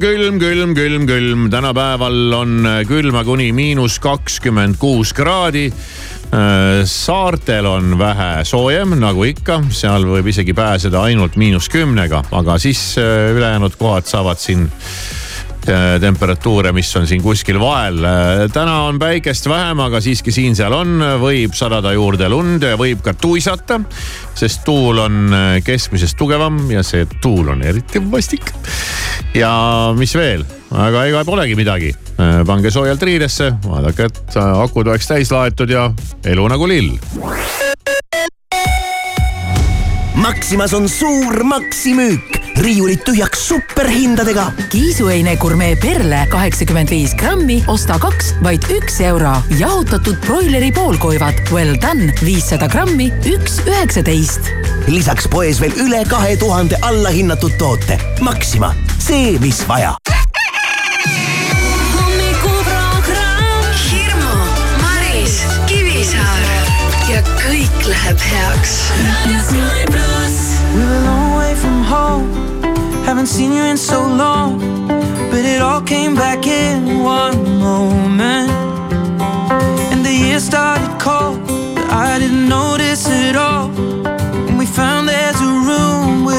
külm, külm, külm, külm, tänapäeval on külma kuni miinus kakskümmend kuus kraadi. Äh, saartel on vähe soojem, nagu ikka, seal võib isegi pääseda ainult miinus kümnega, aga siis äh, ülejäänud kohad saavad siin temperatuure, mis on siin kuskil vael. Äh, täna on päikest vähem, aga siiski siin-seal on, võib sadada juurde lund võib ka tuisata. sest tuul on äh, keskmisest tugevam ja see tuul on eriti vastik. ja mis veel, aga ega polegi midagi. pange soojalt riidesse, vaadake, et akud oleks täis laetud ja elu nagu lill. Maximas on suur maksimüük riiulid tühjaks superhindadega. kiisuheine gurmee perle kaheksakümmend viis grammi, osta kaks, vaid üks euro. jahutatud broileri poolkoivad Well done viissada grammi, üks üheksateist. lisaks poes veel üle kahe tuhande allahinnatud toote. Maxima, see, mis vaja ja kõik läheb heaks. Haven't seen you in so long, but it all came back in one moment. And the year started cold, but I didn't notice it all. And we found there's a room. We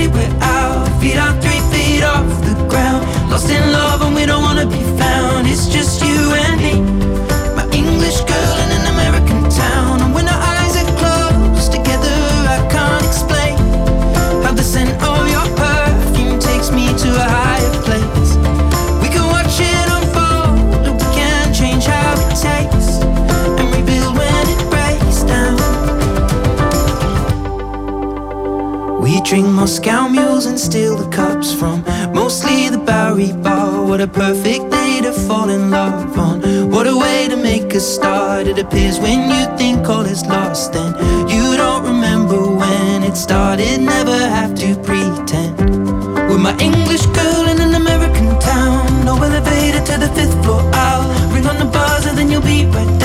Over we're out. Feet are three feet off the ground. Lost in love, and we don't wanna be found. It's just you and me. My English girl in drink Moscow mules and steal the cups from mostly the Bowery Bar. What a perfect day to fall in love on. What a way to make a start. It appears when you think all is lost, then you don't remember when it started. Never have to pretend. With my English girl in an American town. No elevator to the fifth floor. I'll ring on the buzzer, then you'll be right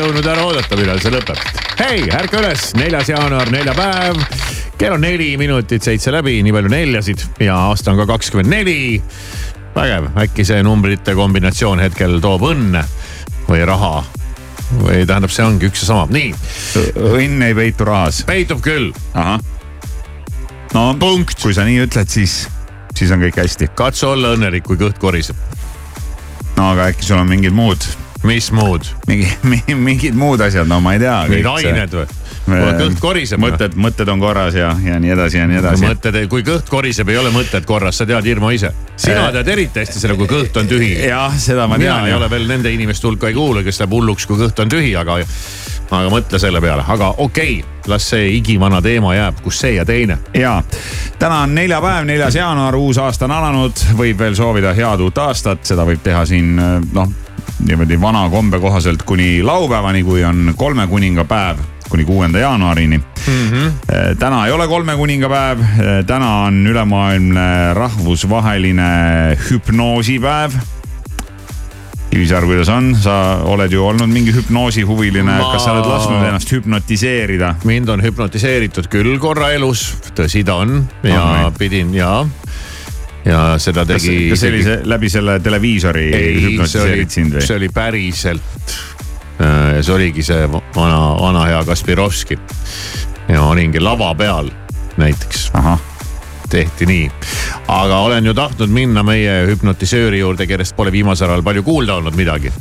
jõudnud ära oodata, millal see lõpeb. hei, ärka üles, neljas jaanuar, neljapäev. kell on neli minutit seitse läbi, nii palju neljasid ja aasta on ka kakskümmend neli. vägev, äkki see numbrite kombinatsioon hetkel toob õnne või raha või tähendab, see ongi üks ja sama, nii õnn ei peitu rahas. peitub küll, ahah. no punkt, kui sa nii ütled, siis, siis on kõik hästi. katsu olla õnnelik, kui kõht koriseb, no aga äkki sul on mingid muud, mis muud, mingi, mingid muud asjad, no ma ei tea. mingid ained või? kõht koriseb. mõtted, mõtted on korras ja, ja nii edasi ja nii edasi. mõtted, kui kõht koriseb, ei ole mõtted korras, sa tead Irmo ise. sina Eh. tead eriti hästi seda, kui kõht on tühi. jah, seda ma mina tean ei ole veel nende inimeste hulka ei kuulu, kes läheb hulluks, kui kõht on tühi, aga, aga mõtle selle peale, aga okei okay,, las see igivana teema jääb, kus see ja teine. ja täna on neljapäev, neljas jaanuar, uus aasta on alanud, võib veel soovida head uut aastat, seda võib teha siin noh, niimoodi vana kombe kohaselt kuni laupäevani, kui on kolme kuninga päev kuni kuuenda jaanuarini mm. -hmm. täna ei ole kolme kuninga päev, täna on ülemaailmne rahvusvaheline hüpnoosipäev. Kivisaar, kuidas on, sa oled ju olnud mingi hüpnoosihuviline Ma- kas sa oled lasknud ennast hüpnotiseerida? mind on hüpnotiseeritud küll korra elus, tõsi ta on ja oh, pidin ja, ja seda tegi. kas see oli see läbi selle televiisori ei, see oli see oli päriselt. see oligi see vana, vana hea Kaspirovski. ja olingi lava peal näiteks tehti nii. aga olen ju tahtnud minna meie hüpnotisööri juurde, kellest pole viimasel ajal palju kuulda olnud midagi.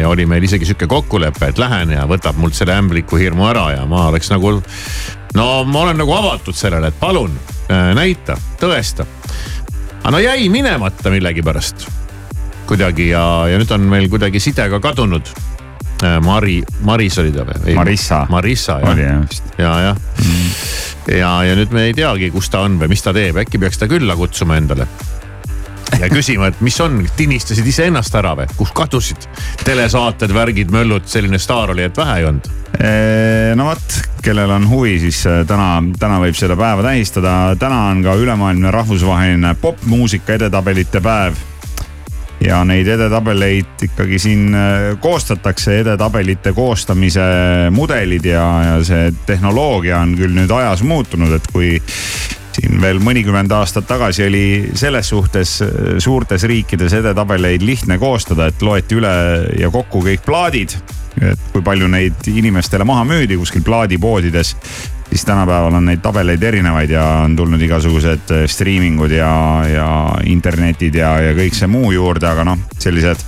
ja oli meil isegi sihuke kokkulepe, et lähen ja võtab mult selle ämbliku hirmu ära ja ma oleks nagu. no ma olen nagu avatud sellele, et palun äh, näita, tõesta. Aga no jäi minemata millegipärast kuidagi ja, ja nüüd on meil kuidagi side ka kadunud. Mari, Maris oli ta või? Marissa. Marissa oli jah, jah vist. ja, jah ja, ja nüüd me ei teagi, kus ta on või mis ta teeb, äkki peaks ta külla kutsuma endale. Ja küsima, et mis on, tinistasid iseennast ära või, kus kadusid telesaated, värgid, möllud, selline staar oli, et vähe ei olnud. no vot, kellel on huvi, siis äh, täna, täna võib seda päeva tähistada. täna on ka ülemaailmne rahvusvaheline popmuusika edetabelite päev ja neid edetabeleid ikkagi siin äh, koostatakse, edetabelite koostamise mudelid ja, ja see tehnoloogia on küll nüüd ajas muutunud, et kui siin veel mõnikümmend aastat tagasi oli selles suhtes äh, suurtes riikides edetabeleid lihtne koostada, et loeti üle ja kokku kõik plaadid. et kui palju neid inimestele maha müüdi kuskil plaadipoodides, siis tänapäeval on neid tabeleid erinevaid ja on tulnud igasugused äh, striimingud ja, ja internetid ja, ja kõik see muu juurde, aga noh, sellised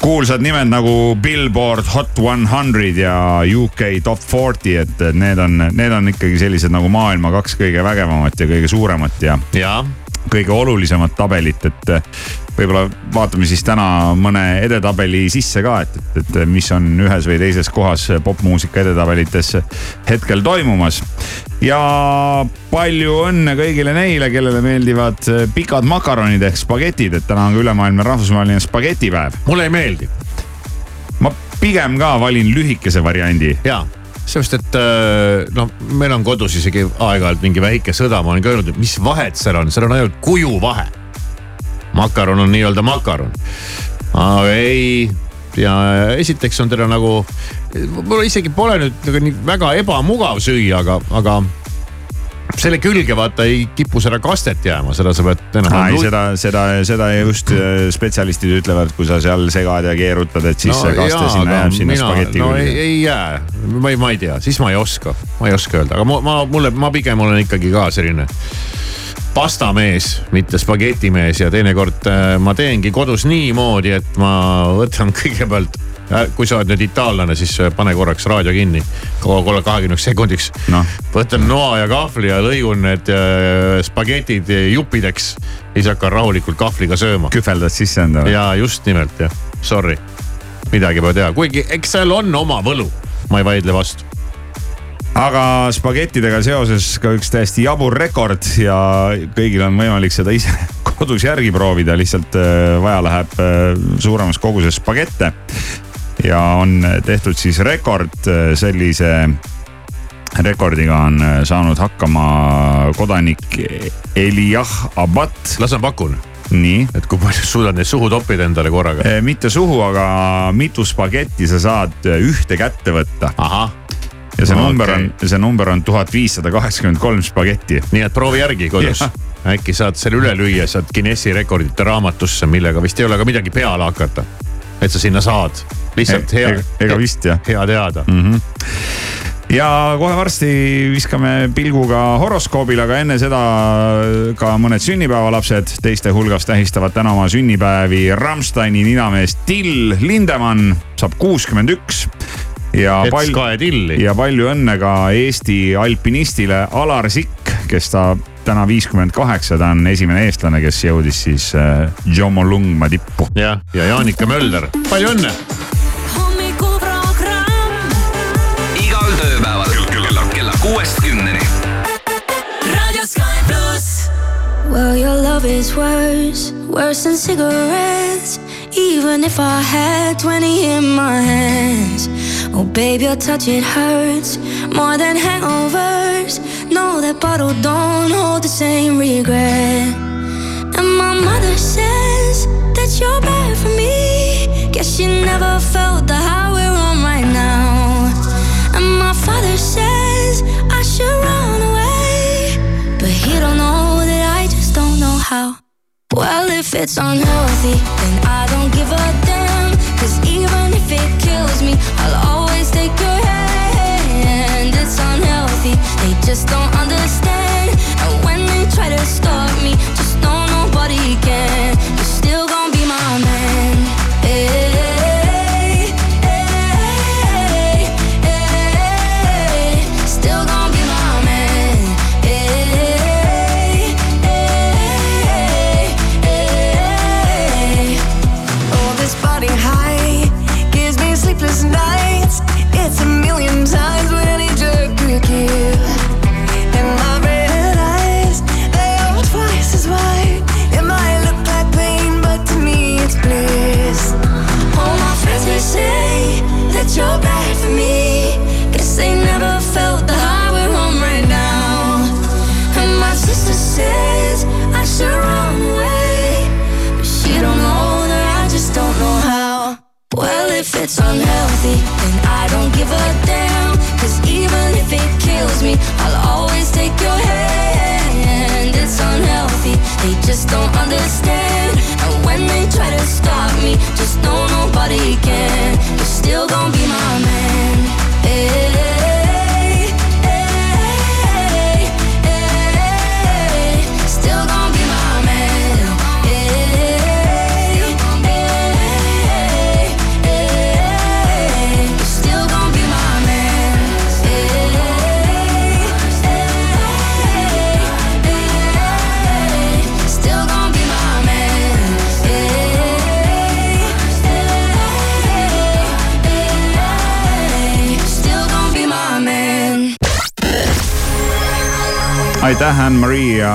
kuulsad nimed nagu Billboard Hot 100 ja UK Top 40, et et need on, need on ikkagi sellised nagu maailma kaks kõige vägevamat ja kõige suuremat ja ja, kõige olulisemat tabelit, et võib-olla vaatame siis täna mõne edetabeli sisse ka, et, et, et mis on ühes või teises kohas popmuusika edetabelites hetkel toimumas. ja palju õnne kõigile neile, kellele meeldivad pikad makaronid ehk spagetid, et täna on ka ülemaailmne rahvusvaheline spagetipäev. mulle ei meeldi ma pigem ka valin lühikese variandi. ja seepärast, et äh, noh, meil on kodus isegi aeg-ajalt mingi väike sõda, ma olen ka öelnud, et mis vahet seal on, seal on ainult kuju vahe. Makaron on nii-öelda makaron, aga ei ja esiteks on teda nagu, mul isegi pole nüüd nagu nii väga ebamugav süüa, aga, aga selle külge vaata ei kipu seda kastet jääma, seda sa pead ei, enam-vähem. seda, seda, seda just äh, spetsialistid ütlevad, kui sa seal segad ja keerutad, et siis see kaste jaa, sinna jääb sinna spageti no ei, külge. ei jää, ma ei, ma ei tea, siis ma ei oska, ma ei oska öelda, aga ma, ma, mulle, ma pigem olen ikkagi ka selline pastamees, mitte spagetimees ja teinekord äh, ma teengi kodus niimoodi, et ma võtan kõigepealt kui sa oled nüüd itaallane, siis äh, pane korraks raadio kinni, kahekümneks sekundiks. Noh. võtan noa ja kahvli ja lõigun need äh, spagetid juppideks, siis hakkan rahulikult kahvliga sööma. Kühveldad sisse endale. ja just nimelt jah, sorry, midagi pole teha, kuigi eks seal on oma võlu, ma ei vaidle vastu. Aga spagettidega seoses ka üks täiesti jabur rekord ja kõigil on võimalik seda ise kodus järgi proovida, lihtsalt äh, vaja läheb äh, suuremas koguses spagette. ja on tehtud siis rekord äh, sellise rekordiga on saanud hakkama kodanik Elijah Abat, las ma pakun, nii. et kui palju suudad neid suhu toppida endale korraga. Mitte suhu, aga mitu spagetti sa saad ühte kätte võtta. Ahah, ja see number Okei. on, see number on tuhat viissada kaheksakümmend kolm spagetti. nii et proovi järgi kodus äkki saad selle üle lüüa, saad Guinessi rekordite raamatusse, millega vist ei ole ka midagi peale hakata. et sa sinna saad lihtsalt hea ega, vist jah. hea teada. ja kohe varsti viskame pilguga horoskoobile, aga enne seda ka mõned sünnipäevalapsed. teiste hulgas tähistavad täna oma sünnipäevi Rammsteini ninamees Till Lindemann, saab kuuskümmend üks. Ja palju, ja palju õnne ka Eesti alpinistile Alar Sikk, kes ta täna viiskümmend kaheksa, ta on esimene eestlane, kes jõudis siis äh, Jomolungma tippu. jah, ja Jaanika Mölder, palju õnne. igal tööpäeval kella, kella kuuest kümneni. Well, your love is worse, worse than cigarettes. Even if I had 20 in my hands. Oh, babe, your touch, it hurts more than hangovers. No, that bottle don't hold the same regret. And my mother says that you're bad for me. Guess she never felt the high we're on right now. And my father says I should run away. But he don't know that I just don't know how. Well, if it's unhealthy, then I don't give a damn. Cause even if it kills me, I'll always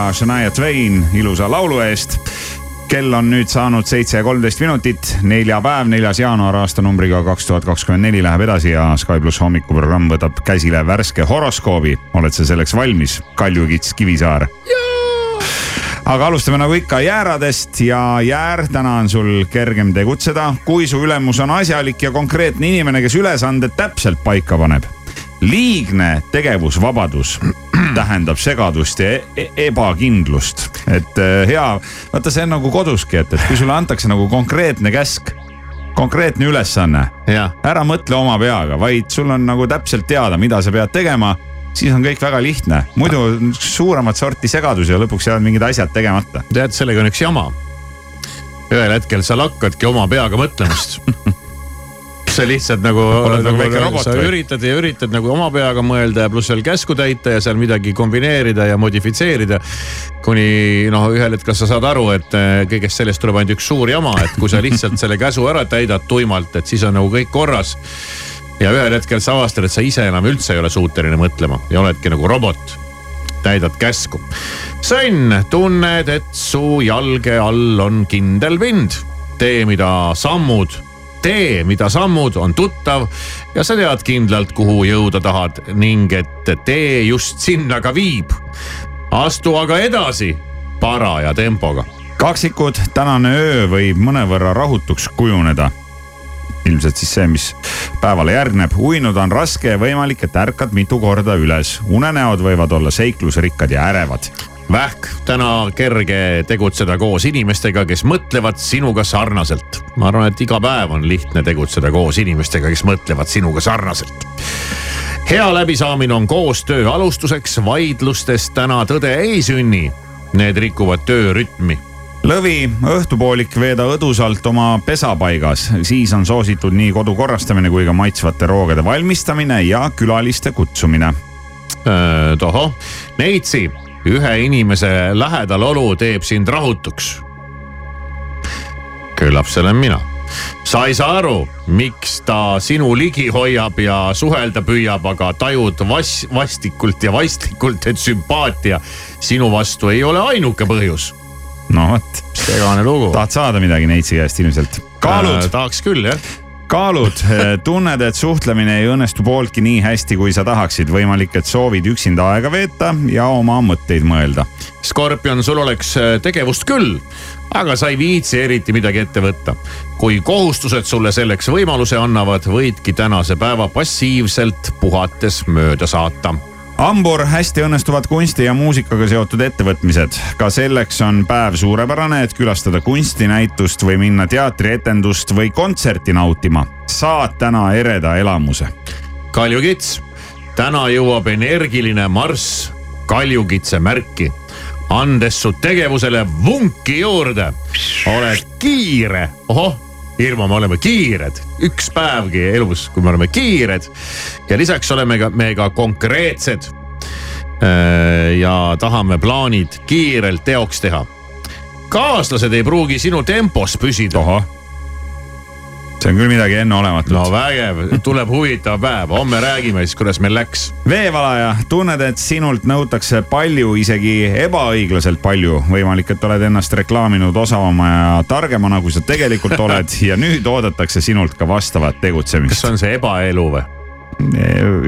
ja Shania Twain ilusa laulu eest. kell on nüüd saanud seitse ja kolmteist minutit, neljapäev, neljas jaanuar aastanumbriga kaks tuhat kakskümmend neli läheb edasi ja Sky pluss hommikuprogramm võtab käsile värske horoskoobi. oled sa selleks valmis, Kalju Kits Kivisaar? aga alustame nagu ikka jääradest ja jäär, täna on sul kergem tegutseda, kui su ülemus on asjalik ja konkreetne inimene, kes ülesanded täpselt paika paneb. liigne tegevusvabadus tähendab segadust ja e ebakindlust, et eh, hea, vaata, see on nagu koduski, et, et kui sulle antakse nagu konkreetne käsk, konkreetne ülesanne, ära mõtle oma peaga, vaid sul on nagu täpselt teada, mida sa pead tegema, siis on kõik väga lihtne, muidu suuremat sorti segadus ja lõpuks jäävad mingid asjad tegemata. tead, sellega on üks jama. ühel hetkel sa lakkadki oma peaga mõtlemast. sa lihtsalt nagu, Oled nagu väike nagu robot sa üritad ja üritad nagu oma peaga mõelda ja pluss veel käsku täita ja seal midagi kombineerida ja modifitseerida. kuni noh, ühel hetkel sa saad aru, et eh, kõigest sellest tuleb ainult üks suur jama, et kui sa lihtsalt selle käsu ära täidad tuimalt, et siis on nagu kõik korras ja ühel hetkel sa avastad, et sa ise enam üldse ei ole suuteline mõtlema ja oledki nagu robot täidad käsku. sõnn, tunned, et su jalge all on kindel pind. tee, mida sammud, tee, mida sammud, on tuttav ja sa tead kindlalt, kuhu jõuda tahad ning et tee just sinna ka viib. astu aga edasi paraja tempoga. kaksikud, tänane öö võib mõnevõrra rahutuks kujuneda. ilmselt siis see, mis päevale järgneb, uinuda on raske ja võimalik, et ärkad mitu korda üles. unenäod võivad olla seiklusrikkad ja ärevad. Vähk, täna kerge tegutseda koos inimestega, kes mõtlevad sinuga sarnaselt. ma arvan, et iga päev on lihtne tegutseda koos inimestega, kes mõtlevad sinuga sarnaselt. hea läbisaamine on koostöö alustuseks, vaidlustest täna tõde ei sünni. Need rikuvad töörütmi lõvi, õhtupoolik veeda õdusalt oma pesapaigas, siis on soositud nii kodu korrastamine kui ka maitsvate roogade valmistamine ja külaliste kutsumine. tohoh, Neitsi, ühe inimese lähedalolu teeb sind rahutuks. küllap see olen mina sa ei saa aru, miks ta sinu ligi hoiab ja suhelda püüab, aga tajud vas-, vastikult ja vaistlikult, et sümpaatia sinu vastu ei ole ainuke põhjus no vot. segane lugu. tahad saada midagi Neitsi käest ilmselt? kaalud äh,? tahaks küll jah kaalud, tunned, et suhtlemine ei õnnestu pooltki nii hästi, kui sa tahaksid, võimalik, et soovid üksinda aega veeta ja oma mõtteid mõelda. Skorpion, sul oleks äh, tegevust küll, aga sa ei viitsi eriti midagi ette võtta. kui kohustused sulle selleks võimaluse annavad, võidki tänase päeva passiivselt puhates mööda saata hambur hästi õnnestuvad kunsti ja muusikaga seotud ettevõtmised. ka selleks on päev suurepärane, et külastada kunstinäitust või minna teatrietendust või kontserti nautima. saad täna ereda elamuse. kaljukits, täna jõuab energiline marss kaljukitse märki andes su tegevusele vunki juurde. oled kiire, ohoh Irma, me oleme kiired, üks päevgi elus, kui me oleme kiired ja lisaks oleme ka me ka konkreetsed. Äh, ja tahame plaanid kiirelt teoks teha. kaaslased ei pruugi sinu tempos püsida. ahah see on küll midagi enneolematut. no vägev, tuleb huvitav päev, homme räägime siis, kuidas meil läks. veevalaja, tunned, et sinult nõutakse palju, isegi ebaõiglaselt palju. võimalik, et oled ennast reklaaminud osavama ja targemana, kui sa tegelikult oled ja nüüd oodatakse sinult ka vastavat tegutsemist. kas on see ebaelu või?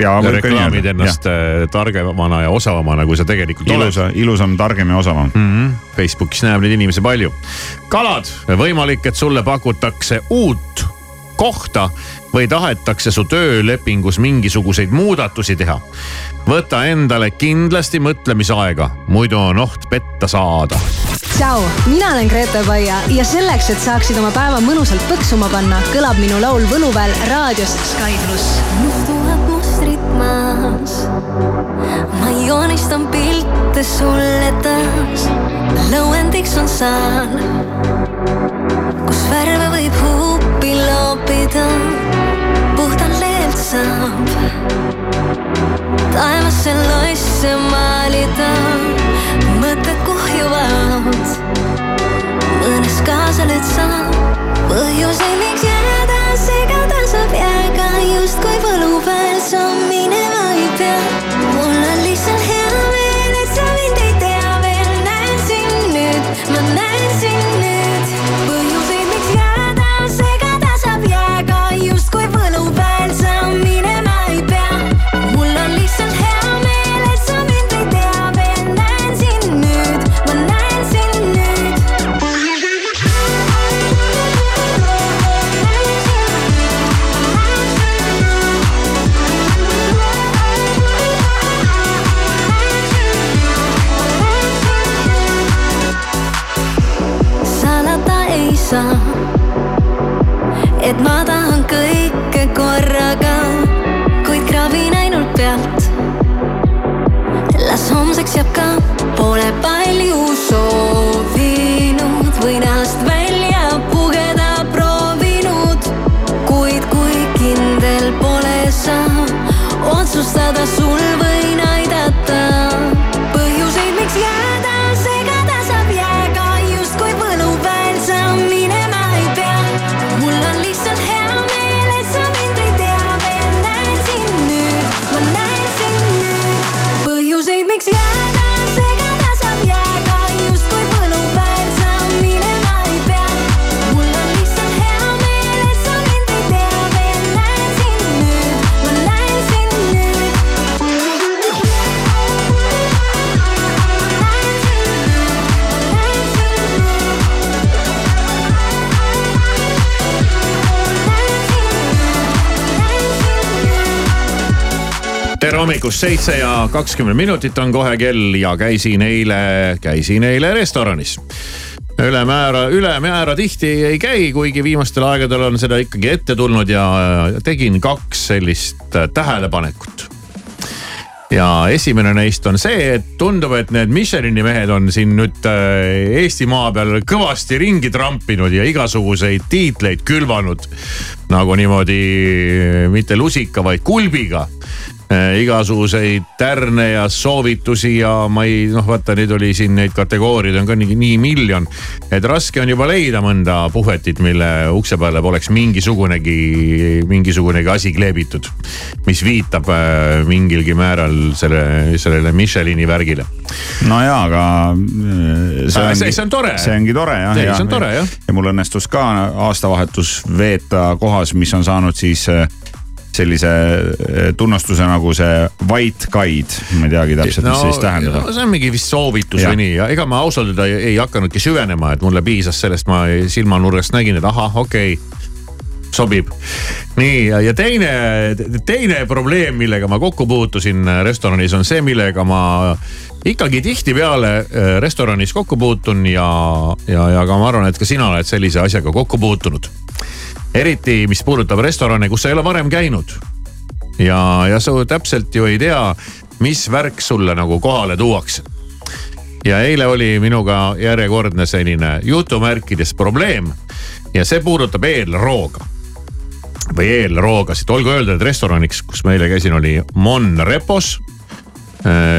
ja reklaamid ennast ja. Äh, targemana ja osavamana, kui sa tegelikult Ilusa, oled. ilusam, targem ja osavam mm. -hmm. Facebookis näeb neid inimesi palju. kalad, võimalik, et sulle pakutakse uut kohta või tahetakse su töölepingus mingisuguseid muudatusi teha. võta endale kindlasti mõtlemisaega, muidu on oht petta saada. tšau, mina olen Grete Paia ja selleks, et saaksid oma päeva mõnusalt põksuma panna, kõlab minu laul Võluväel raadios Sky pluss. mustuvad mustrid maas, ma joonistan pilte sulle taas, lõuendiks on saan, kus värve võib huupi loopida puhtalt leelt saab taevasse loisse maalida, mõtted kuhjuvad. mõnes kaasa nüüd saab põhjuseid, miks jääda, segada saab jääga justkui võlupäev sa minema ei pea. Las homseks jääb ka, pole palju soovinud hommikust, seitse ja kakskümmend minutit on kohe kell ja käisin eile, käisin eile restoranis ülemäära, ülemäära tihti ei käi, kuigi viimastel aegadel on seda ikkagi ette tulnud ja tegin kaks sellist tähelepanekut. ja esimene neist on see, et tundub, et need Michelini mehed on siin nüüd äh, Eestimaa peal kõvasti ringi trampinud ja igasuguseid tiitleid külvanud. nagu niimoodi mitte lusika, vaid kulbiga äh, igasuguseid tärne ja soovitusi ja ma ei noh, vaata nüüd oli siin neid kategooriaid on ka nii, nii miljon. et raske on juba leida mõnda puhvetit, mille ukse peale poleks mingisugunegi, mingisugunegi asi kleebitud. mis viitab äh, mingilgi määral selle, sellele Michelini värgile. no jaa, aga äh, see- see on tore. see ongi tore jah. See on tore, jah. ja mul õnnestus ka aastavahetus veeta kohas, mis on saanud siis äh, sellise äh, tunnustuse nagu see White Guide, ma ei teagi täpselt, mis see siis tähendab. see on mingi vist soovitus Jah. või nii ja ega ma ausalt öelda ei, ei hakanudki süvenema, et mulle piisas sellest, ma silmanurgast nägin, et ahah, okei okay, sobib. nii ja, ja teine, teine probleem, millega ma kokku puutusin restoranis on see, millega ma ikkagi tihtipeale äh, restoranis kokku puutun ja, ja, ja ka ma arvan, et ka sina oled sellise asjaga kokku puutunud. Eriti, mis puudutab restorane, kus sa ei ole varem käinud ja, ja sa täpselt ju ei tea, mis värk sulle nagu kohale tuuakse. ja eile oli minuga järjekordne selline jutumärkides probleem ja see puudutab eelrooga. või eelroogasid, olgu öeldud, et restoraniks, kus ma eile käisin, oli Mon Repos.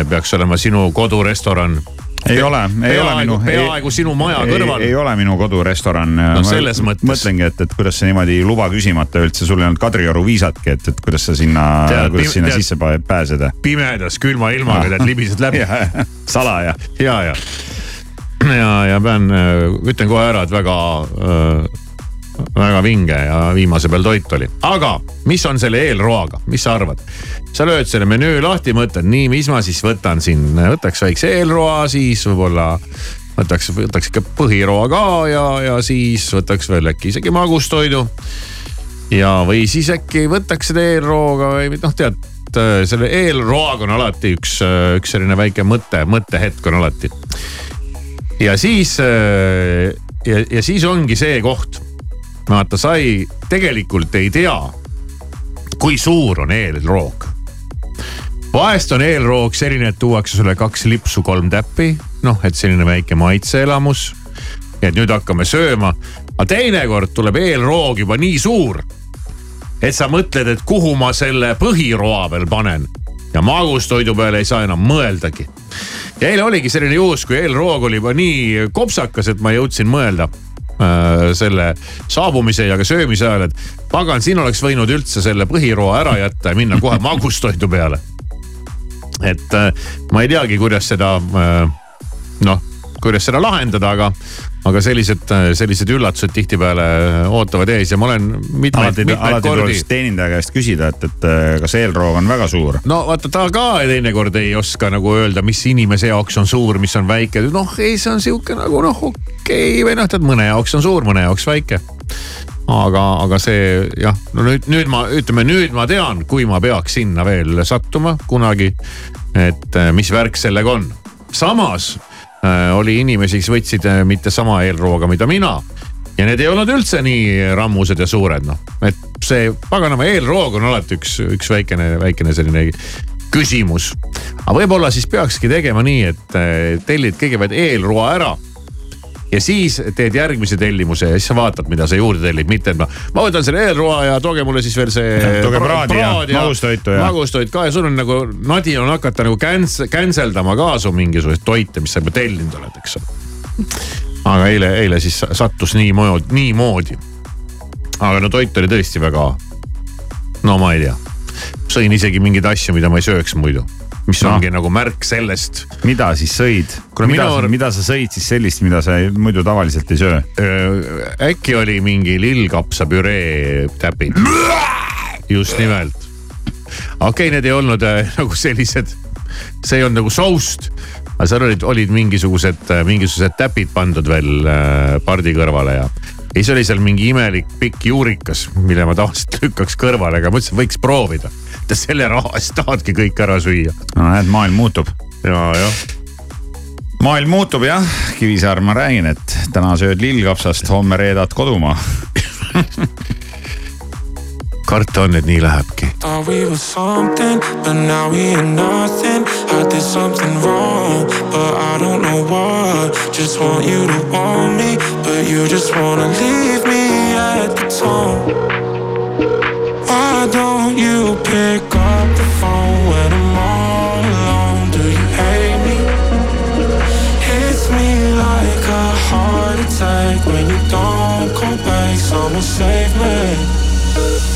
peaks olema sinu kodurestoran. Ei ole, ei ole minu. peaaegu sinu maja kõrval. ei ole minu kodurestoran. No selles mõttes. mõtlengi, et, et kuidas sa niimoodi luba küsimata üldse, sul ei olnud Kadrioru viisatki, et, et kuidas sa sinna, kuidas sinna tead- sisse pä- pääseda. pimedas külma ilmaga tead libised läbi. salaja. ja, ja, ja, ja pean, ütlen kohe ära, et väga äh, väga vinge ja viimase peal toit oli. aga mis on selle eelroaga, mis sa arvad? sa lööd selle menüü lahti, mõtled nii, mis ma siis võtan siin, võtaks väikse eelroa, siis võib-olla võtaks, võtaks ikka põhiroa ka ja, ja siis võtaks veel äkki isegi magustoidu. ja, või siis äkki võtaks seda eelrooga või noh, tead selle eelroaga on alati üks, üks selline väike mõte, mõttehetk on alati. ja siis ja, ja siis ongi see koht vaata, sa ei, tegelikult ei tea, kui suur on eelroog. vahest on eelroog selline, et tuuakse sulle kaks lipsu, kolm täppi, noh, et selline väike maitseelamus. et nüüd hakkame sööma, aga teinekord tuleb eelroog juba nii suur, et sa mõtled, et kuhu ma selle põhiroa peal panen ja magustoidu peale ei saa enam mõeldagi. ja eile oligi selline juhus, kui eelroog oli juba nii kopsakas, et ma jõudsin mõelda äh, selle saabumise ja ka söömise ajal, et pagan, siin oleks võinud üldse selle põhiroa ära jätta ja minna kohe magustoidu peale. et äh, ma ei teagi, kuidas seda äh, noh, kuidas seda lahendada, aga, aga sellised, sellised üllatused tihtipeale ootavad ees ja ma olen mitmeid, alati, mitmeid alati kordi tuleks teenindaja käest küsida, et, et kas eelroog on väga suur. no vaata, ta ka teinekord ei oska nagu öelda, mis inimese jaoks on suur, mis on väike, noh ei, see on sihuke nagu noh, okei okay. või noh, tead mõne jaoks on suur, mõne jaoks väike. aga, aga see jah, no nüüd, nüüd ma ütleme, nüüd ma tean, kui ma peaks sinna veel sattuma kunagi. et eh, mis värk sellega on. samas äh, oli inimesi, kes võtsid äh, mitte sama eelrooga, mida mina ja need ei olnud üldse nii rammused ja suured, noh. et see paganama eelroog on alati üks, üks väikene, väikene selline küsimus. aga võib-olla siis peakski tegema nii, et eh, tellid kõigepealt eelroa ära. Ja siis teed järgmise tellimuse ja siis sa vaatad, mida sa juurde tellid, mitte et ma, ma võtan selle eelroa ja tooge mulle siis veel see. Tooge praadi ja magustoitu ja- magustoit ka ja sul on nagu, nadi on hakata nagu cancel, cancel dama ka su mingisuguseid toite, mis sa juba tellinud oled, eks ole aga eile, eile siis sattus niimoodi, niimoodi. aga no toit oli tõesti väga, no ma ei tea. sõin isegi mingeid asju, mida ma ei sööks muidu. Mis No. ongi nagu märk sellest. mida siis sõid? Mida minu-, mida sa sõid siis sellist, mida sa muidu tavaliselt ei söö? äkki oli mingi lillkapsapüree täpid. just nimelt. okei okay,, need ei olnud äh, nagu sellised, see ei olnud nagu soust aga seal olid, olid mingisugused, mingisugused täpid pandud veel äh, pardi kõrvale ja, ja siis oli seal mingi imelik pikk juurikas, mille ma tavaliselt lükkaks kõrvale, aga mõtlesin, võiks proovida. selle raha eest tahadki kõik ära süüa. no näed, maailm muutub. ja, jah maailm muutub jah, Kivisaar, ma räägin, et täna sööd lillkapsast, homme reedad kodumaa Thought we were something, but now we are nothing. I did something wrong, but I don't know what. Just want you to want me, but you just wanna leave me at the tone. Why don't you pick up the phone when I'm all alone? Do you hate me? Hits me like a heart attack when you don't come back. Someone save me.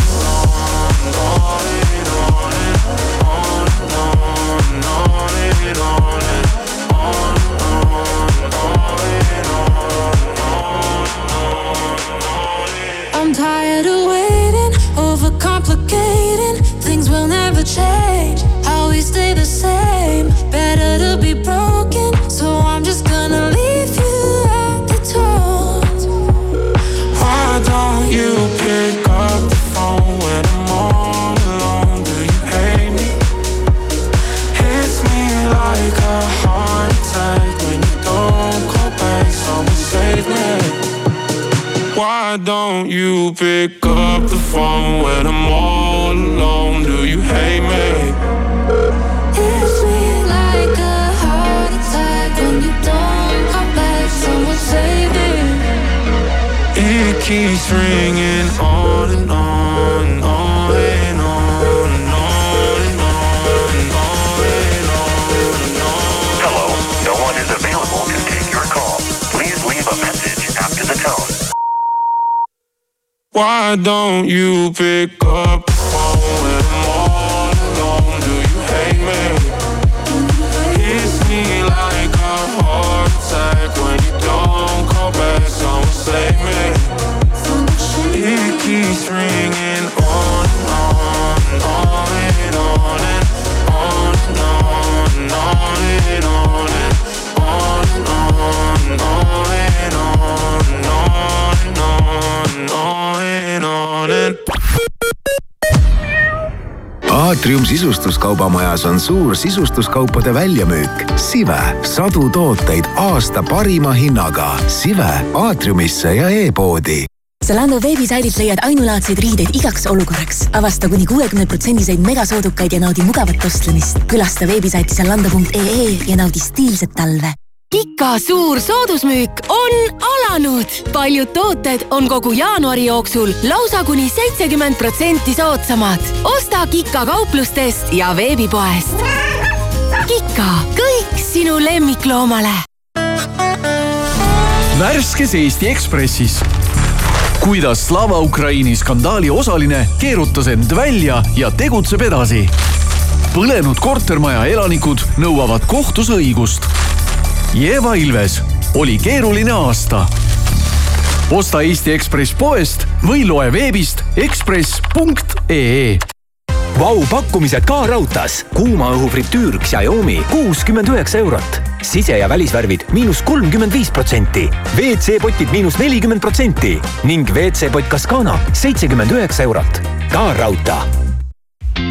noche. It ringing on and on and on and on and on and on and on and on and on. Hello, no one is available to take your call. Please leave a message after the tone. Why don't you pick up aatrium sisustuskaubamajas on suur sisustuskaupade väljamüük. Sive, sadu tooteid aasta parima hinnaga. Sive aatriumisse ja e-poodi Zalando veebisaidilt leiad ainulaadseid riideid igaks olukorraks. avasta kuni kuuekümne protsendiseid megasoodukaid ja naudi mugavat ostlemist. külasta veebisaiti zalando.ee ja naudi stiilset talve. Kika suur soodusmüük on alanud. paljud tooted on kogu jaanuari jooksul lausa kuni seitsekümmend protsenti soodsamad. osta Kika kauplustest ja veebipoest. Kika, kõik sinu lemmikloomale. värskes Eesti Ekspressis kuidas Slava Ukraini skandaali osaline keerutas end välja ja tegutseb edasi. põlenud kortermaja elanikud nõuavad kohtus õigust. Jeva Ilves, oli keeruline aasta. osta Eesti Ekspress poest või loe veebist ekspress.ee Vau pakkumised ka raudtees. kuuma õhu fritüür Xiaomi kuuskümmend üheksa eurot. sise- ja välisvärvid miinus kolmkümmend viis protsenti. WC-potid miinus nelikümmend protsenti ning WC-pott Cascana seitsekümmend üheksa eurot. ka raudtee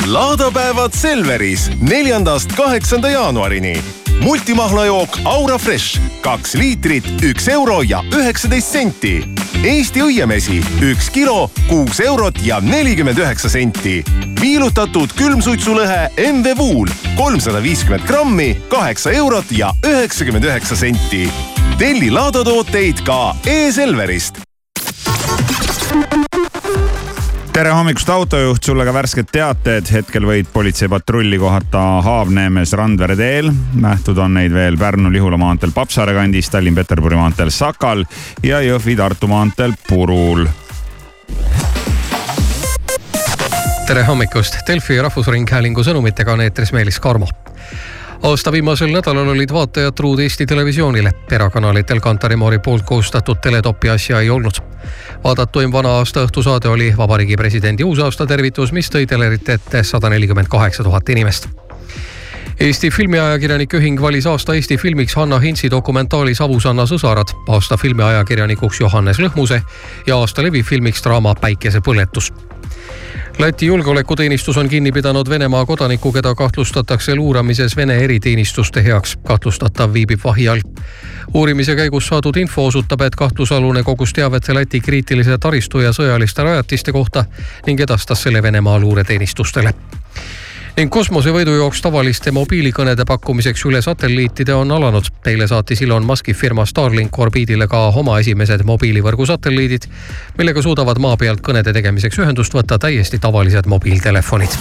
laadapäevad Selveris neljandast kaheksanda jaanuarini. Multimahlajook Aura Fresh, kaks liitrit, üks euro ja üheksateist senti. Eesti õiemesi, üks kilo, kuus eurot ja nelikümmend üheksa senti. viilutatud külmsuitsulõhe MV Wool, kolmsada viiskümmend grammi, kaheksa eurot ja üheksakümmend üheksa senti. telli laadatooteid ka e-Selverist tere hommikust, autojuht, sulle ka värsked teated. hetkel võid politseipatrulli kohata Haavneemes Randvere teel. nähtud on neid veel Pärnu-Lihula maanteel Papsaare kandis, Tallinn-Peterburi maanteel Sakal ja Jõhvi-Tartu maanteel Purul. tere hommikust, Delfi Rahvusringhäälingu sõnumitega on eetris Meelis Karmo aasta viimasel nädalal olid vaatajad truud Eesti Televisioonile. erakanalitel Kantar Emori poolt koostatud teletopi asja ei olnud. vaadatuim vana aasta õhtusaade oli Vabariigi Presidendi uusaastatervitus, mis tõi telerite ette sada nelikümmend kaheksa tuhat inimest Eesti filmiajakirjanike ühing valis aasta Eesti filmiks Hanna Hintsi dokumentaali Savusanna sõsarad, aasta filmiajakirjanikuks Johannes Lõhmuse ja aasta levifilmiks draama Päikesepõletus Läti julgeolekuteenistus on kinni pidanud Venemaa kodaniku, keda kahtlustatakse luuramises Vene eriteenistuste heaks. kahtlustatav viibib vahi all. uurimise käigus saadud info osutab, et kahtlusalune kogus teavet Läti kriitilise taristu ja sõjaliste rajatiste kohta ning edastas selle Venemaa luureteenistustele ning kosmosevõidujooks tavaliste mobiilikõnede pakkumiseks üle satelliitide on alanud. eile saatis Elon Muski firma Starlink orbiidile ka oma esimesed mobiilivõrgu satelliidid, millega suudavad maa pealt kõnede tegemiseks ühendust võtta täiesti tavalised mobiiltelefonid.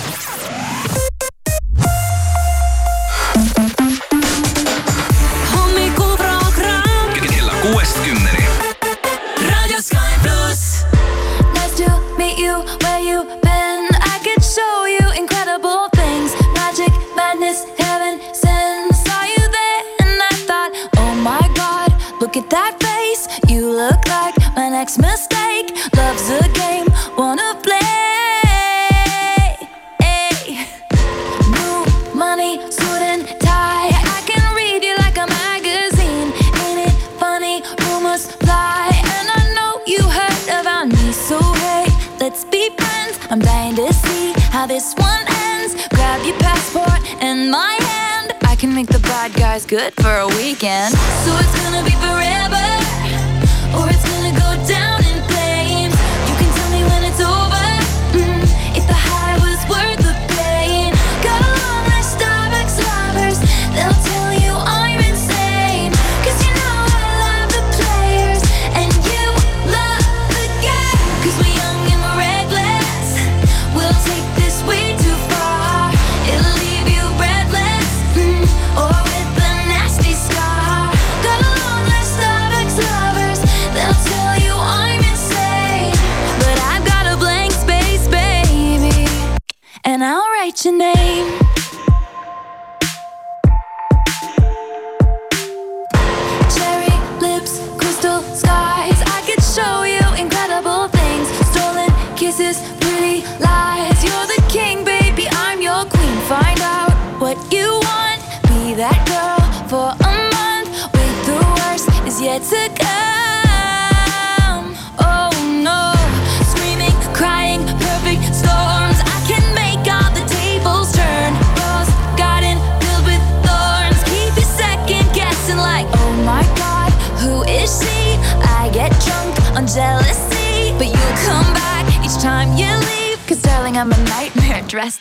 At that face. You look like my next mistake. Love's a game, wanna play. New money, suit and tie. I can read you like a magazine. Ain't it funny? Rumors fly, and I know you heard about me. So hey, let's be friends. I'm dying to see how this one ends. Grab your passport and my can make the bad guys good for a weekend. So it's gonna be forever,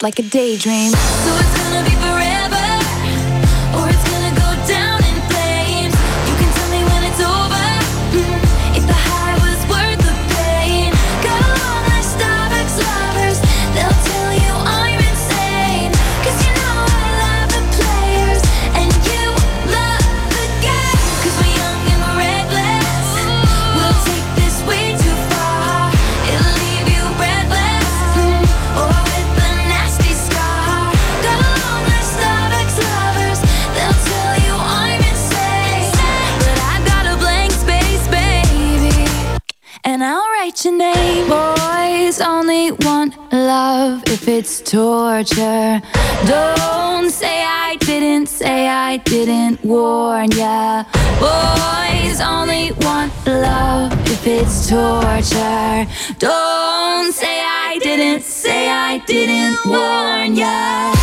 like a daydream. So it's gonna be forever, torture. Don't say I didn't, say I didn't warn ya. Boys only want love if it's torture. Don't say I didn't, say I didn't warn ya.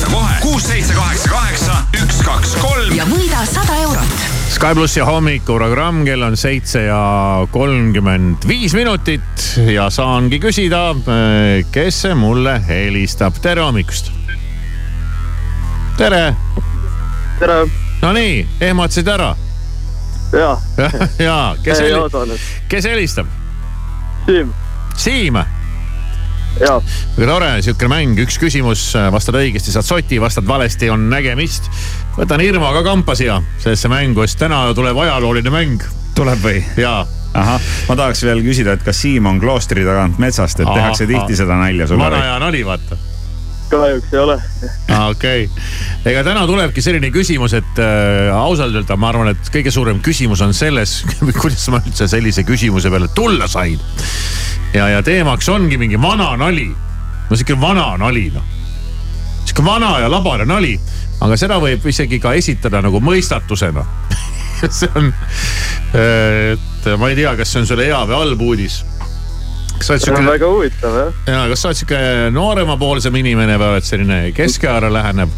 helista kohe kuus, seitse, kaheksa, kaheksa, üks, kaks, kolm. ja võida sada eurot. Sky plussi hommikuprogramm, kell on seitse ja kolmkümmend viis minutit ja saangi küsida, kes see mulle helistab. tere hommikust. tere. tere. Nonii, ehmatasid ära? ja ja, kes helistab? kes helistab? Siim. Siim väga tore, sihukene mäng, üks küsimus, vastad õigesti, saad soti, vastad valesti, on nägemist. võtan Irma ka kampa siia sellesse mängu, sest täna tuleb ajalooline mäng. tuleb või? jaa. ahah, ma tahaks veel küsida, et kas Siim on kloostri tagant metsast, et Ahah, tehakse tihti seda nalja sulle vana aja nali, vaata. kahjuks ei ole. okei ega täna tulebki selline küsimus, et äh, ausalt öelda, ma arvan, et kõige suurem küsimus on selles, kuidas ma üldse sellise küsimuse peale tulla sain. Ja, ja teemaks ongi mingi vana nali. no sihuke vana nali noh. sihuke vana ja labane nali, aga seda võib isegi ka esitada nagu mõistatusena see on, et ma ei tea, kas see on sulle hea või halb uudis. kas sa oled sihuke, väga huvitav jah. ja kas sa oled sihuke nooremapoolsem inimene või oled selline keskeale lähenev?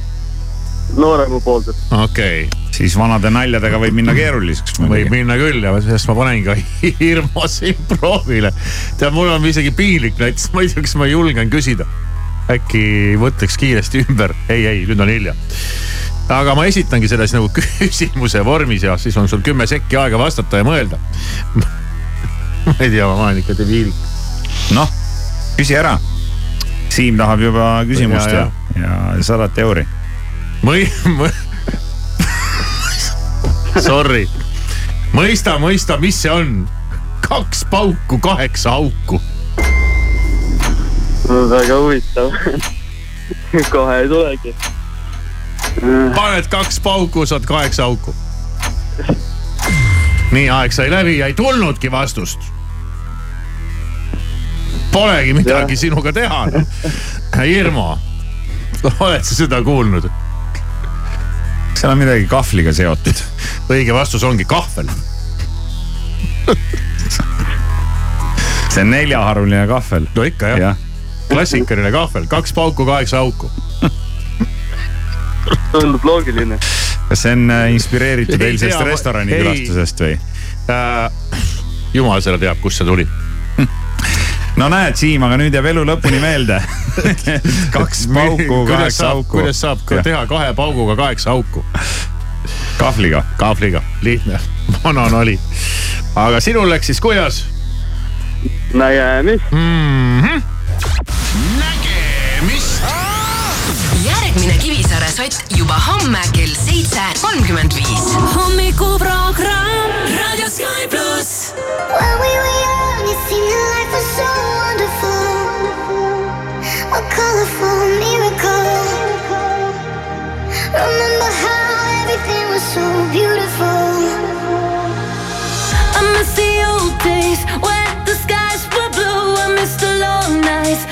nooremapoolsed. okei okay. Siis vanade naljadega võib minna keeruliseks võib minna küll ja sellest ma panengi ka hirmu siin proovile. tead, mul on isegi piinlik näiteks, ma ei tea, kas ma julgen küsida. äkki mõtleks kiiresti ümber, ei, ei, nüüd on hilja. aga ma esitangi selle siis nagu küsimuse vormis ja siis on sul kümme sekki aega vastata ja mõelda. ma ei tea, ma olen ikka debiilik. noh, küsi ära. Siim tahab juba küsimust Ja, ja, ja, sadat euri. mõi-, mõ- Sorry, mõista, mõista, mis see on. kaks pauku, kaheksa auku. väga huvitav kohe ei tulegi. paned kaks pauku, saad kaheksa auku. nii, aeg sai läbi ja ei tulnudki vastust. Polegi midagi sinuga teha. Irmo, oled sa seda kuulnud? Seal on midagi kahvliga seotud. õige vastus ongi kahvel. see on neljaharuline kahvel. no ikka jah ja. klassikaline kahvel, kaks pauku, kaheksa auku. tundub loogiline. kas see on äh, inspireeritud Ei eilsest restorani külastusest või äh,? jumal seda teab, kust see tuli. No näed, Siim, aga nüüd jääb elu lõpuni meelde kaks pauku, kuidas kaheksa saab, auku. kuidas saab ka teha kahe pauguga kaheksa auku? kahvliga. kahvliga, lihtne, vana nali. aga sinul läks siis kuidas? nägemist mm. -hmm. nägemist. järgmine Kivisaare sott juba homme kell seitse kolmkümmend viis. hommikuprogramm Sky pluss. When we were young, it seemed that life was so wonderful. A colorful miracle. Remember how everything was so beautiful. I miss the old days when the skies were blue. I miss the long nights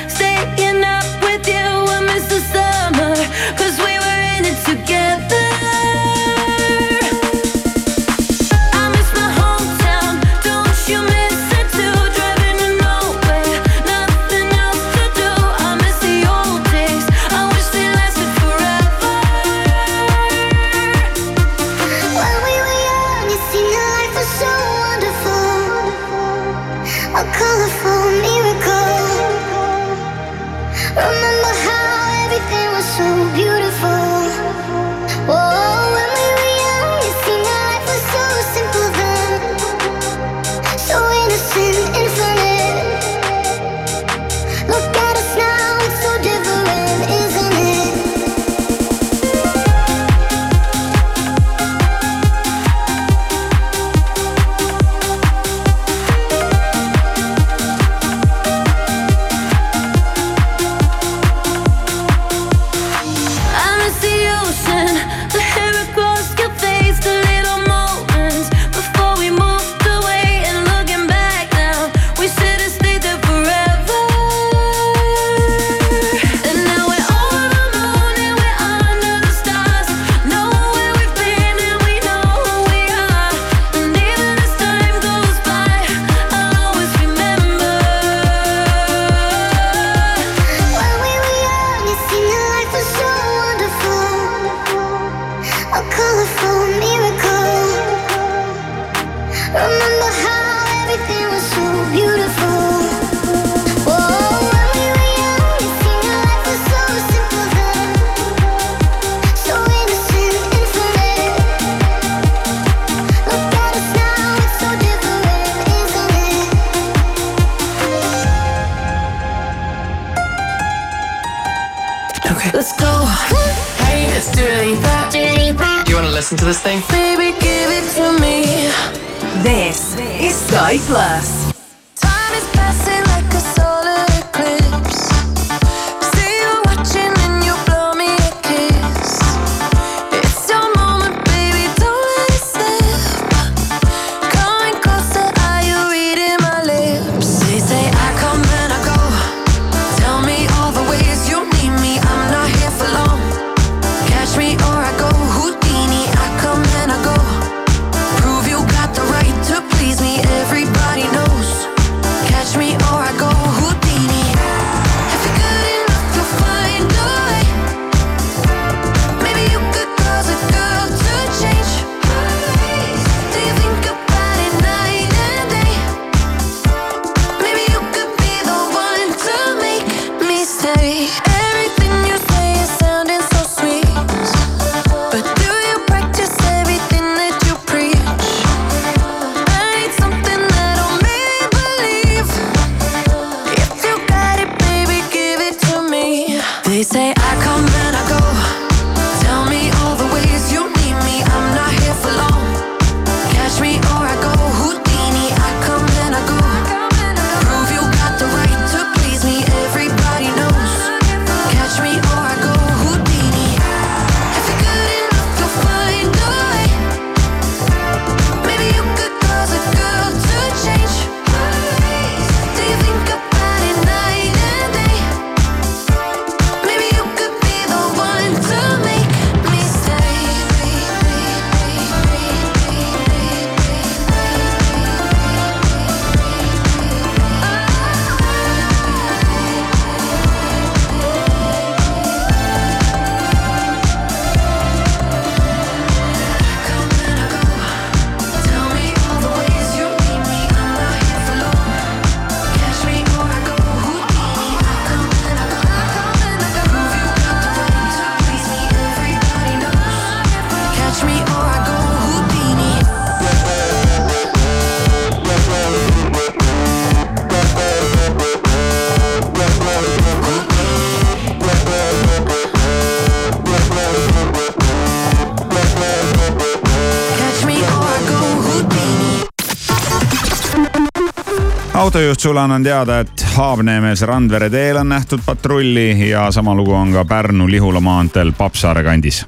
autojuht Sulan on teada, et Haabneemes Randvere teel on nähtud patrulli ja sama lugu on ka Pärnu-Lihula maanteel Papsaare kandis.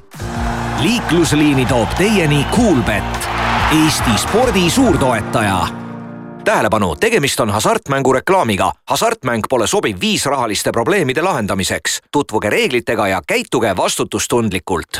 liiklusliini toob teieni Kuulbett cool, Eesti spordi suurtoetaja tähelepanu, tegemist on hasartmängureklaamiga. hasartmäng pole sobiv viis rahaliste probleemide lahendamiseks. tutvuge reeglitega ja käituge vastutustundlikult.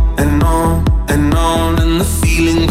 and on and on, and the feeling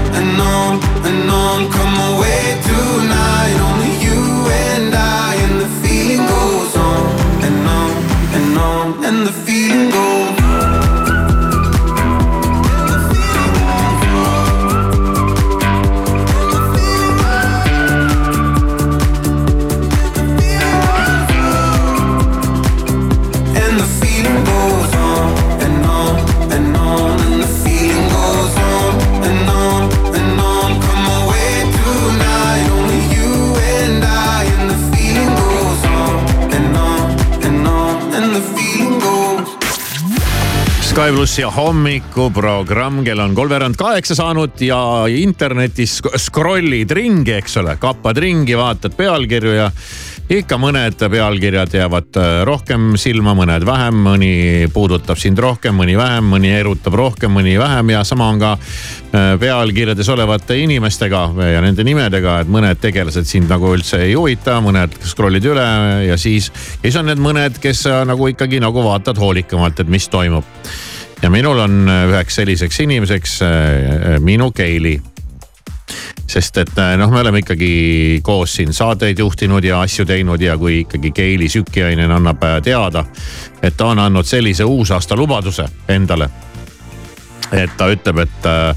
Sky plussi hommikuprogramm, kell on kolmveerand kaheksa saanud ja internetis scroll'id ringi, eks ole, kappad ringi, vaatad pealkirju ja ikka mõned pealkirjad jäävad äh, rohkem silma, mõned vähem, mõni puudutab sind rohkem, mõni vähem, mõni erutab rohkem, mõni vähem. Ja sama on ka äh, pealkirjades olevate inimestega ja nende nimedega, et mõned tegelased sind nagu üldse ei huvita, mõned scroll'id üle ja siis, ja siis on need mõned, kes äh, nagu ikkagi nagu vaatad hoolikamalt, et mis toimub. Ja minul on äh, üheks selliseks inimeseks äh, minu Keili sest et äh, noh, me oleme ikkagi koos siin saateid juhtinud ja asju teinud ja kui ikkagi Keili Sükkiainen annab äh, teada, et ta on andnud sellise uusaasta lubaduse endale. et ta ütleb, et, äh,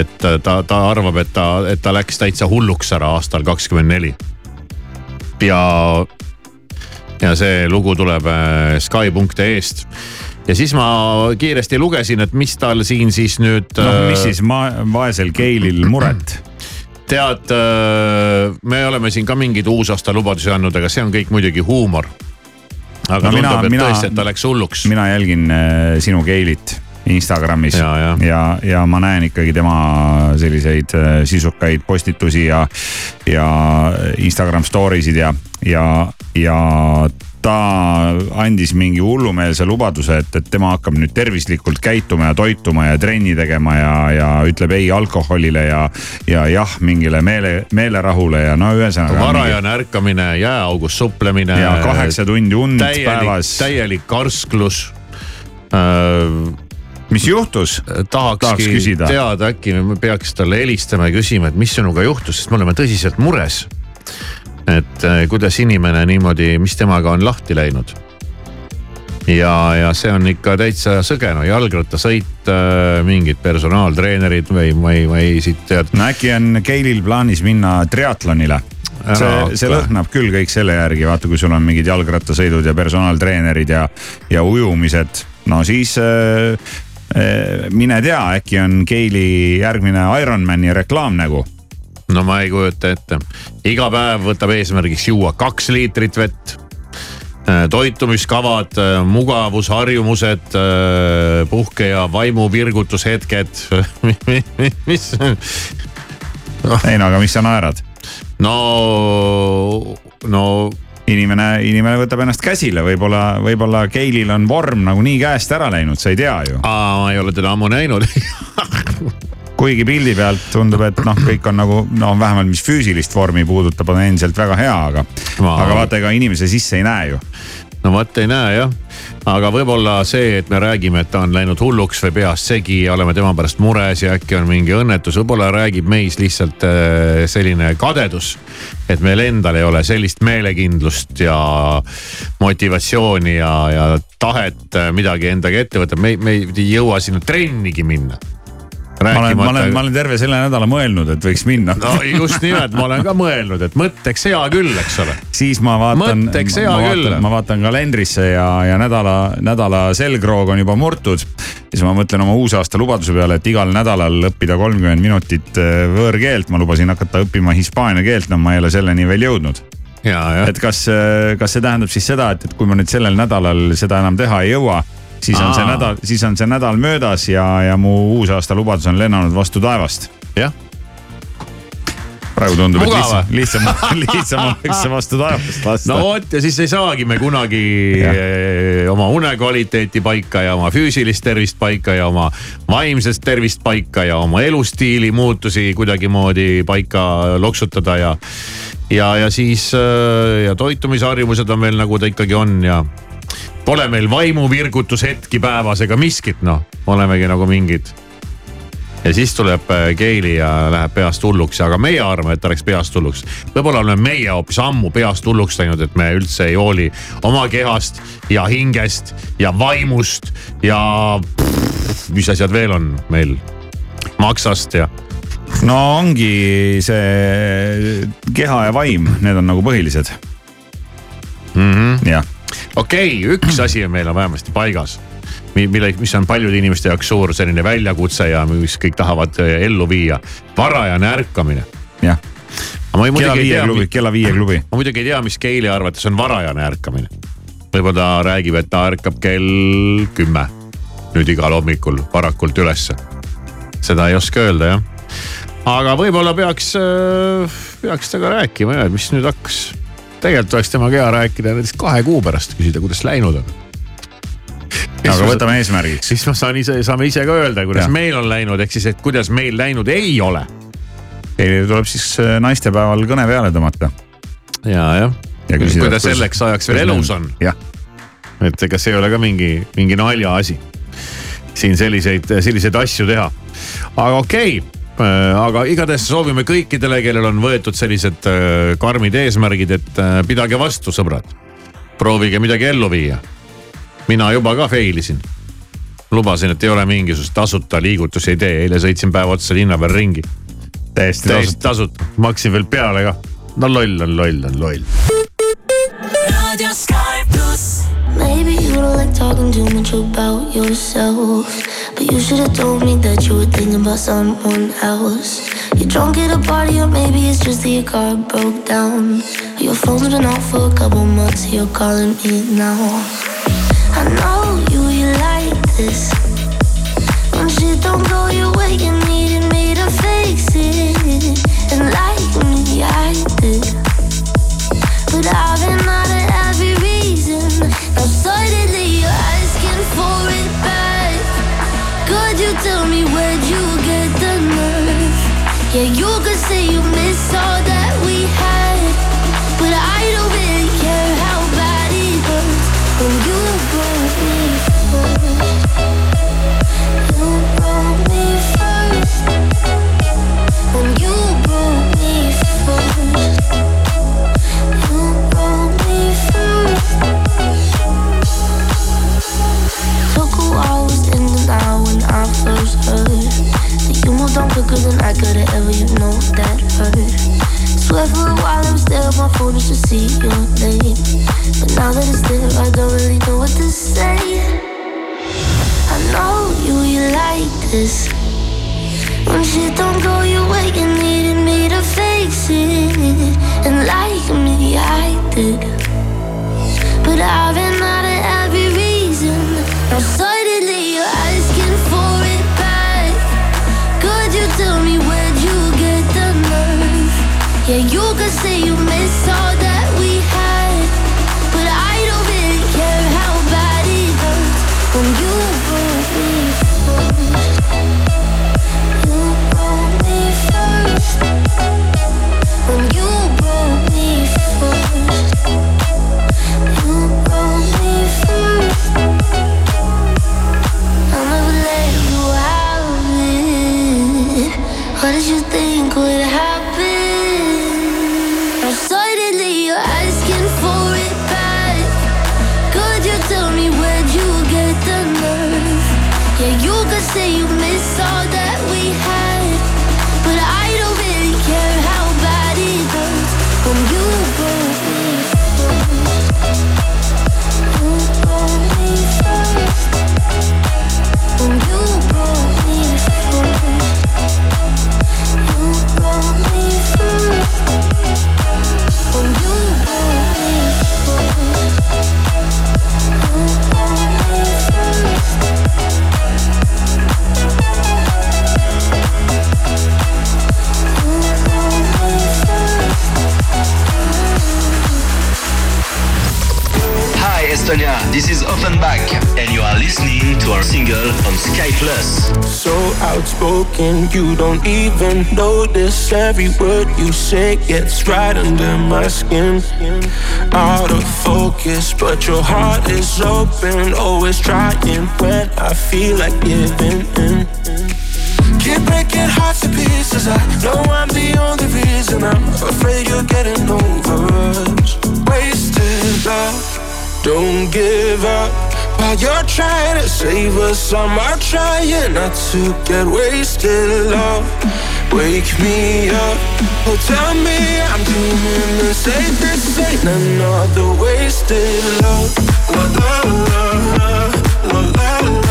et ta, ta arvab, et ta, et ta läks täitsa hulluks ära aastal kakskümmend neli. ja, ja see lugu tuleb äh, Sky.ee-st ja siis ma kiiresti lugesin, et mis tal siin siis nüüd. noh, mis siis ma, vaesel Keilil muret? tead, me oleme siin ka mingeid uusaasta lubadusi andnud, aga see on kõik muidugi huumor. aga no, tundub, et mina, tõesti, et ta läks hulluks. mina jälgin äh, sinu Keilit Instagramis ja, ja, ja, ja ma näen ikkagi tema selliseid äh, sisukaid postitusi ja, ja Instagram story sid ja, ja, ja ta andis mingi hullumeelse lubaduse, et, et tema hakkab nüüd tervislikult käituma ja toituma ja trenni tegema ja, ja ütleb ei alkoholile ja, ja jah mingile meele, meelerahule ja no ühesõnaga. varajane ärkamine, jääaugus suplemine. ja kaheksa tundi und täielik, päevas. täielik karsklus äh, mis juhtus? tahakski Tahaks teada, äkki me peaks talle helistama ja küsima, et mis sinuga juhtus, sest me oleme tõsiselt mures et äh, kuidas inimene niimoodi, mis temaga on lahti läinud. ja, ja see on ikka täitsa sõge, no jalgrattasõit, mingid personaaltreenerid või ma ei siit tead. no äkki on Keilil plaanis minna triatlonile? see, see lõhnab küll kõik selle järgi, vaata, kui sul on mingid jalgrattasõidud ja personaaltreenerid ja, ja ujumised, no siis äh, äh, mine tea, äkki on Keili järgmine Ironmani reklaamnägu no ma ei kujuta ette, iga päev võtab eesmärgiks juua kaks liitrit vett. toitumiskavad, mugavusharjumused, puhke ja vaimu virgutushetked mis ei no aga mis sa naerad? no, no inimene, inimene võtab ennast käsile, võib-olla, võib-olla Keilil on vorm nagunii käest ära läinud, sa ei tea ju. aa, ma ei ole teda ammu näinud kuigi pildi pealt tundub, et noh, kõik on nagu no vähemalt, mis füüsilist vormi puudutab, on endiselt väga hea, aga ma..., aga vaata, ega inimese sisse ei näe ju. no vot ei näe jah, aga võib-olla see, et me räägime, et ta on läinud hulluks või peast segi ja oleme tema pärast mures ja äkki on mingi õnnetus, võib-olla räägib meis lihtsalt äh, selline kadedus. et meil endal ei ole sellist meelekindlust ja motivatsiooni ja, ja tahet äh, midagi endaga ette võtta, me, me ei jõua sinna trennigi minna ma olen, ma olen, ma olen terve selle nädala mõelnud, et võiks minna. no just nimelt, ma olen ka mõelnud, et mõtteks hea küll, eks ole. siis ma vaatan, ma küll. ma vaatan kalendrisse ja, ja nädala, nädala selgroog on juba murtud. siis ma mõtlen oma uusaasta lubaduse peale, et igal nädalal õppida kolmkümmend minutit äh, võõrkeelt, ma lubasin hakata õppima hispaania keelt, no ma ei ole selleni veel jõudnud et kas, äh, kas see tähendab siis seda, et, et kui ma nüüd sellel nädalal seda enam teha ei jõua siis on Aa. see nädal, siis on see nädal möödas ja, ja mu uusaasta lubadus on lennanud vastu taevast. jah praegu tundub, et lihtsam, lihtsam, lihtsam oleks see vastu taevast lasta. no vot ja siis ei saagi me kunagi ja. oma unekvaliteeti paika ja oma füüsilist tervist paika ja oma vaimset tervist paika ja oma elustiili muutusi kuidagimoodi paika loksutada ja. ja, ja siis ja toitumisharjumused on veel nagu ta ikkagi on ja Pole meil vaimuvirgutushetki päevas ega miskit noh, olemegi nagu mingid. ja siis tuleb äh, Keili ja läheb peast hulluks, aga meie arvame, et ta läks peast hulluks. võib-olla oleme meie hoopis ammu peast hulluks läinud, et me üldse ei hooli oma kehast ja hingest ja vaimust ja pff, mis asjad veel on meil, maksast ja no ongi see keha ja vaim, need on nagu põhilised mm. -hmm. jah. Okei okay,, üks asi on meil on vähemasti paigas mille, mis on paljude inimeste jaoks suur selline väljakutse ja mis kõik tahavad eh, ellu viia. varajane ärkamine. jah. kella viie klubi, kella viie klubi. ma muidugi ei tea, mis Keili arvates on varajane ärkamine. võib-olla ta räägib, et ta ärkab kell kümme nüüd igal hommikul varakult ülesse. seda ei oska öelda jah. aga võib-olla peaks, peaks temaga rääkima ja mis nüüd hakkas. Tegelikult oleks temaga hea rääkida näiteks kahe kuu pärast, küsida, kuidas läinud on aga võtame eesmärgiks. siis ma saan ise, saame ise ka öelda, kuidas ja. meil on läinud, ehk siis, et kuidas meil läinud ei ole. Teile tuleb siis naistepäeval kõne peale tõmmata. ja, jah. kui ta selleks ajaks veel elus on. et ega see ei ole ka mingi, mingi naljaasi. siin selliseid, selliseid asju teha. aga okei okay aga igatahes soovime kõikidele, kellel on võetud sellised karmid eesmärgid, et pidage vastu, sõbrad. proovige midagi ellu viia mina juba ka fail isin. lubasin, et ei ole mingisugust tasuta liigutusi ei tee, eile sõitsin päev otsa linna peal ringi. täiesti tasuta, tasuta., maksin veel peale ka. no loll on loll on loll. Radio Sky Plus. Maybe you don't like talking too much about yourself. But you should have told me that you were thinking about someone else. You're drunk at a party, or maybe it's just that your car broke down. Your phone's been off for a couple months, you're calling me now. I know you, you like this. When shit don't go your way, you needed me to fix it. And like me, I did. But I've been out of Yeah, you could say you miss all that outspoken, you don't even notice every word you say gets right under my skin. Out of focus, but your heart is open, always trying when I feel like giving in. Keep breaking hearts to pieces. I know I'm the only reason. I'm afraid you're getting over us. Wasted love, don't give up. While you're trying to save us, I'm trying not to get wasted love. Wake me up, oh tell me I'm doing the safest. Ain't another wasted love. La la la la la la.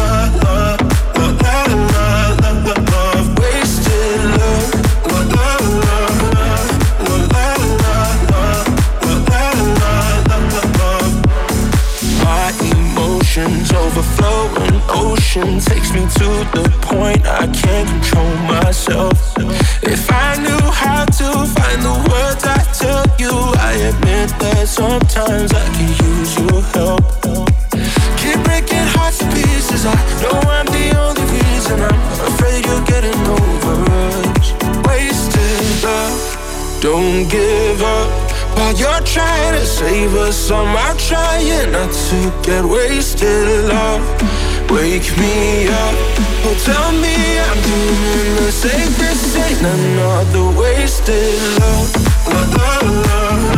Ocean takes me to the point I can't control myself. If I knew how to find the words I tell you, I admit that sometimes I can use your help. Keep breaking hearts to pieces. I know I'm the only reason. I'm afraid you're getting over us. Wasted love, don't give up. While you're trying to save us, I'm out trying not to get wasted love. Wake me up, oh tell me I'm doing the safest. Ain't another wasted love. La la la la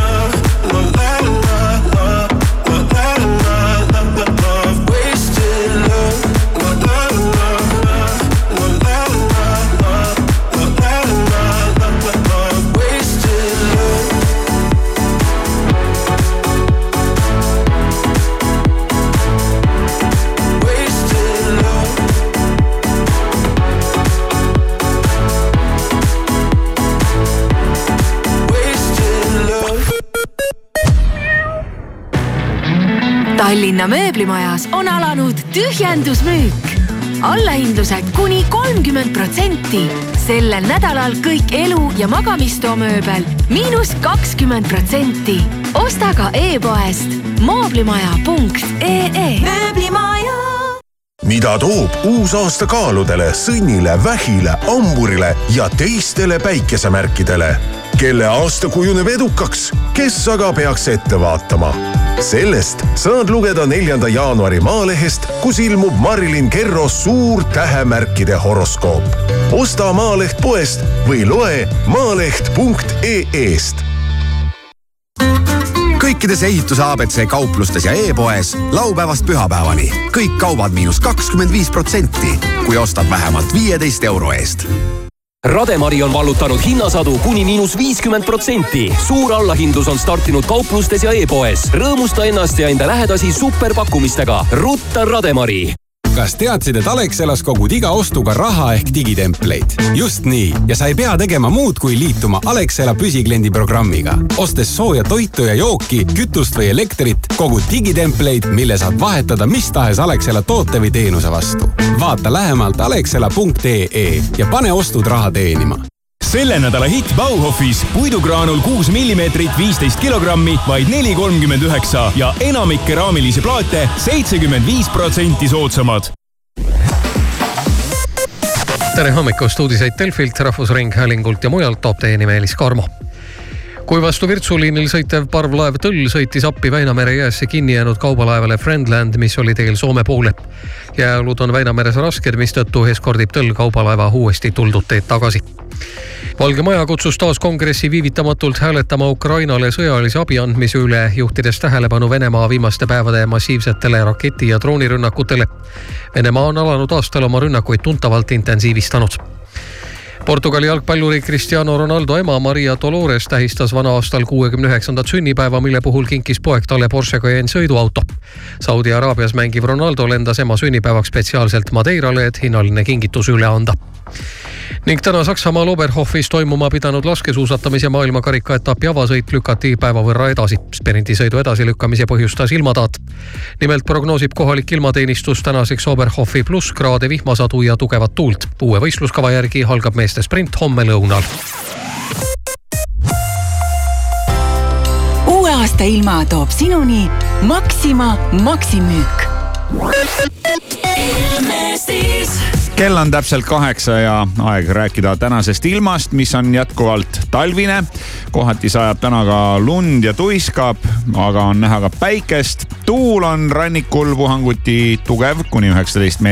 Tallinna mööblimajas on alanud tühjendusmüük. allahindlused kuni kolmkümmend protsenti. sellel nädalal kõik elu- ja magamistoa mööbel miinus kakskümmend protsenti. osta ka e-poest mooblimaja.ee. mööblimaja. mida toob uus aasta kaaludele sõnnile, vähile, hamburile ja teistele päikesemärkidele? kelle aasta kujuneb edukaks, kes aga peaks ette vaatama? Sellest saad lugeda neljanda jaanuari Maalehest, kus ilmub Marilyn Kerro suur tähemärkide horoskoop. osta Maaleht poest või loe maaleht.ee-st kõikides ehituse abc kauplustes ja e-poes laupäevast pühapäevani. Kõik kaubad miinus kakskümmend viis protsenti, kui ostad vähemalt viieteist euro eest Rademari on vallutanud hinnasadu kuni miinus viiskümmend protsenti. suur allahindlus on startinud kauplustes ja e-poes. rõõmusta ennast ja enda lähedasi superpakkumistega. rutta Rademari kas teadsid, et Alexelas kogud iga ostuga raha ehk digitempleid? just nii ja sa ei pea tegema muud, kui liituma Alexela püsikliendi programmiga. ostes sooja toitu ja jooki, kütust või elektrit, kogud digitempleid, mille saad vahetada mis tahes Alexela toote või teenuse vastu. vaata lähemalt alexela.ee ja pane ostud raha teenima selle nädala hitt Bauhofis puidugraanul kuus millimeetrit, viisteist kilogrammi, vaid neli kolmkümmend üheksa ja enamik keraamilisi plaate seitsekümmend viis protsenti soodsamad. tere hommikust, uudiseid Delfilt, Rahvusringhäälingult ja mujalt toob teieni Meelis Karmo kui vastu Virtsu liinil sõitev parvlaev Tõll sõitis appi Väinamere jäässe kinni jäänud kaubalaevale Friendland, mis oli teel Soome poole. jääolud on Väinameres rasked, mistõttu eskordib Tõll kaubalaeva uuesti tuldud teed tagasi. Valge Maja kutsus taas kongressi viivitamatult hääletama Ukrainale sõjalise abi andmise üle, juhtides tähelepanu Venemaa viimaste päevade massiivsetele raketi- ja droonirünnakutele. Venemaa on alanud aastal oma rünnakuid tuntavalt intensiivistanud Portugali jalgpalluri Cristiano Ronaldo ema Maria Dolores tähistas vana-aastal kuuekümne üheksandat sünnipäeva, mille puhul kinkis poeg talle Porsche Cayenne sõiduauto. Saudi Araabias mängiv Ronaldo lendas ema sünnipäevaks spetsiaalselt Madeirale, et hinnaline kingitus üle anda ning täna Saksamaal Oberhofis toimuma pidanud laskesuusatamise maailmakarika etapi avasõit lükati päeva võrra edasi. sprindisõidu edasilükkamise põhjustas ilmataat. nimelt prognoosib kohalik ilmateenistus tänaseks Oberhofi plusskraade vihmasadu ja tugevat tuult. uue võistluskava järgi algab meeste sprint homme lõunal. uue aasta ilma toob sinuni Maxima maksimüük. kell on täpselt kaheksa ja aeg rääkida tänasest ilmast, mis on jätkuvalt talvine. kohati sajab täna ka lund ja tuiskab, aga on näha ka päikest. tuul on rannikul puhanguti tugev, kuni üheksateist meetrit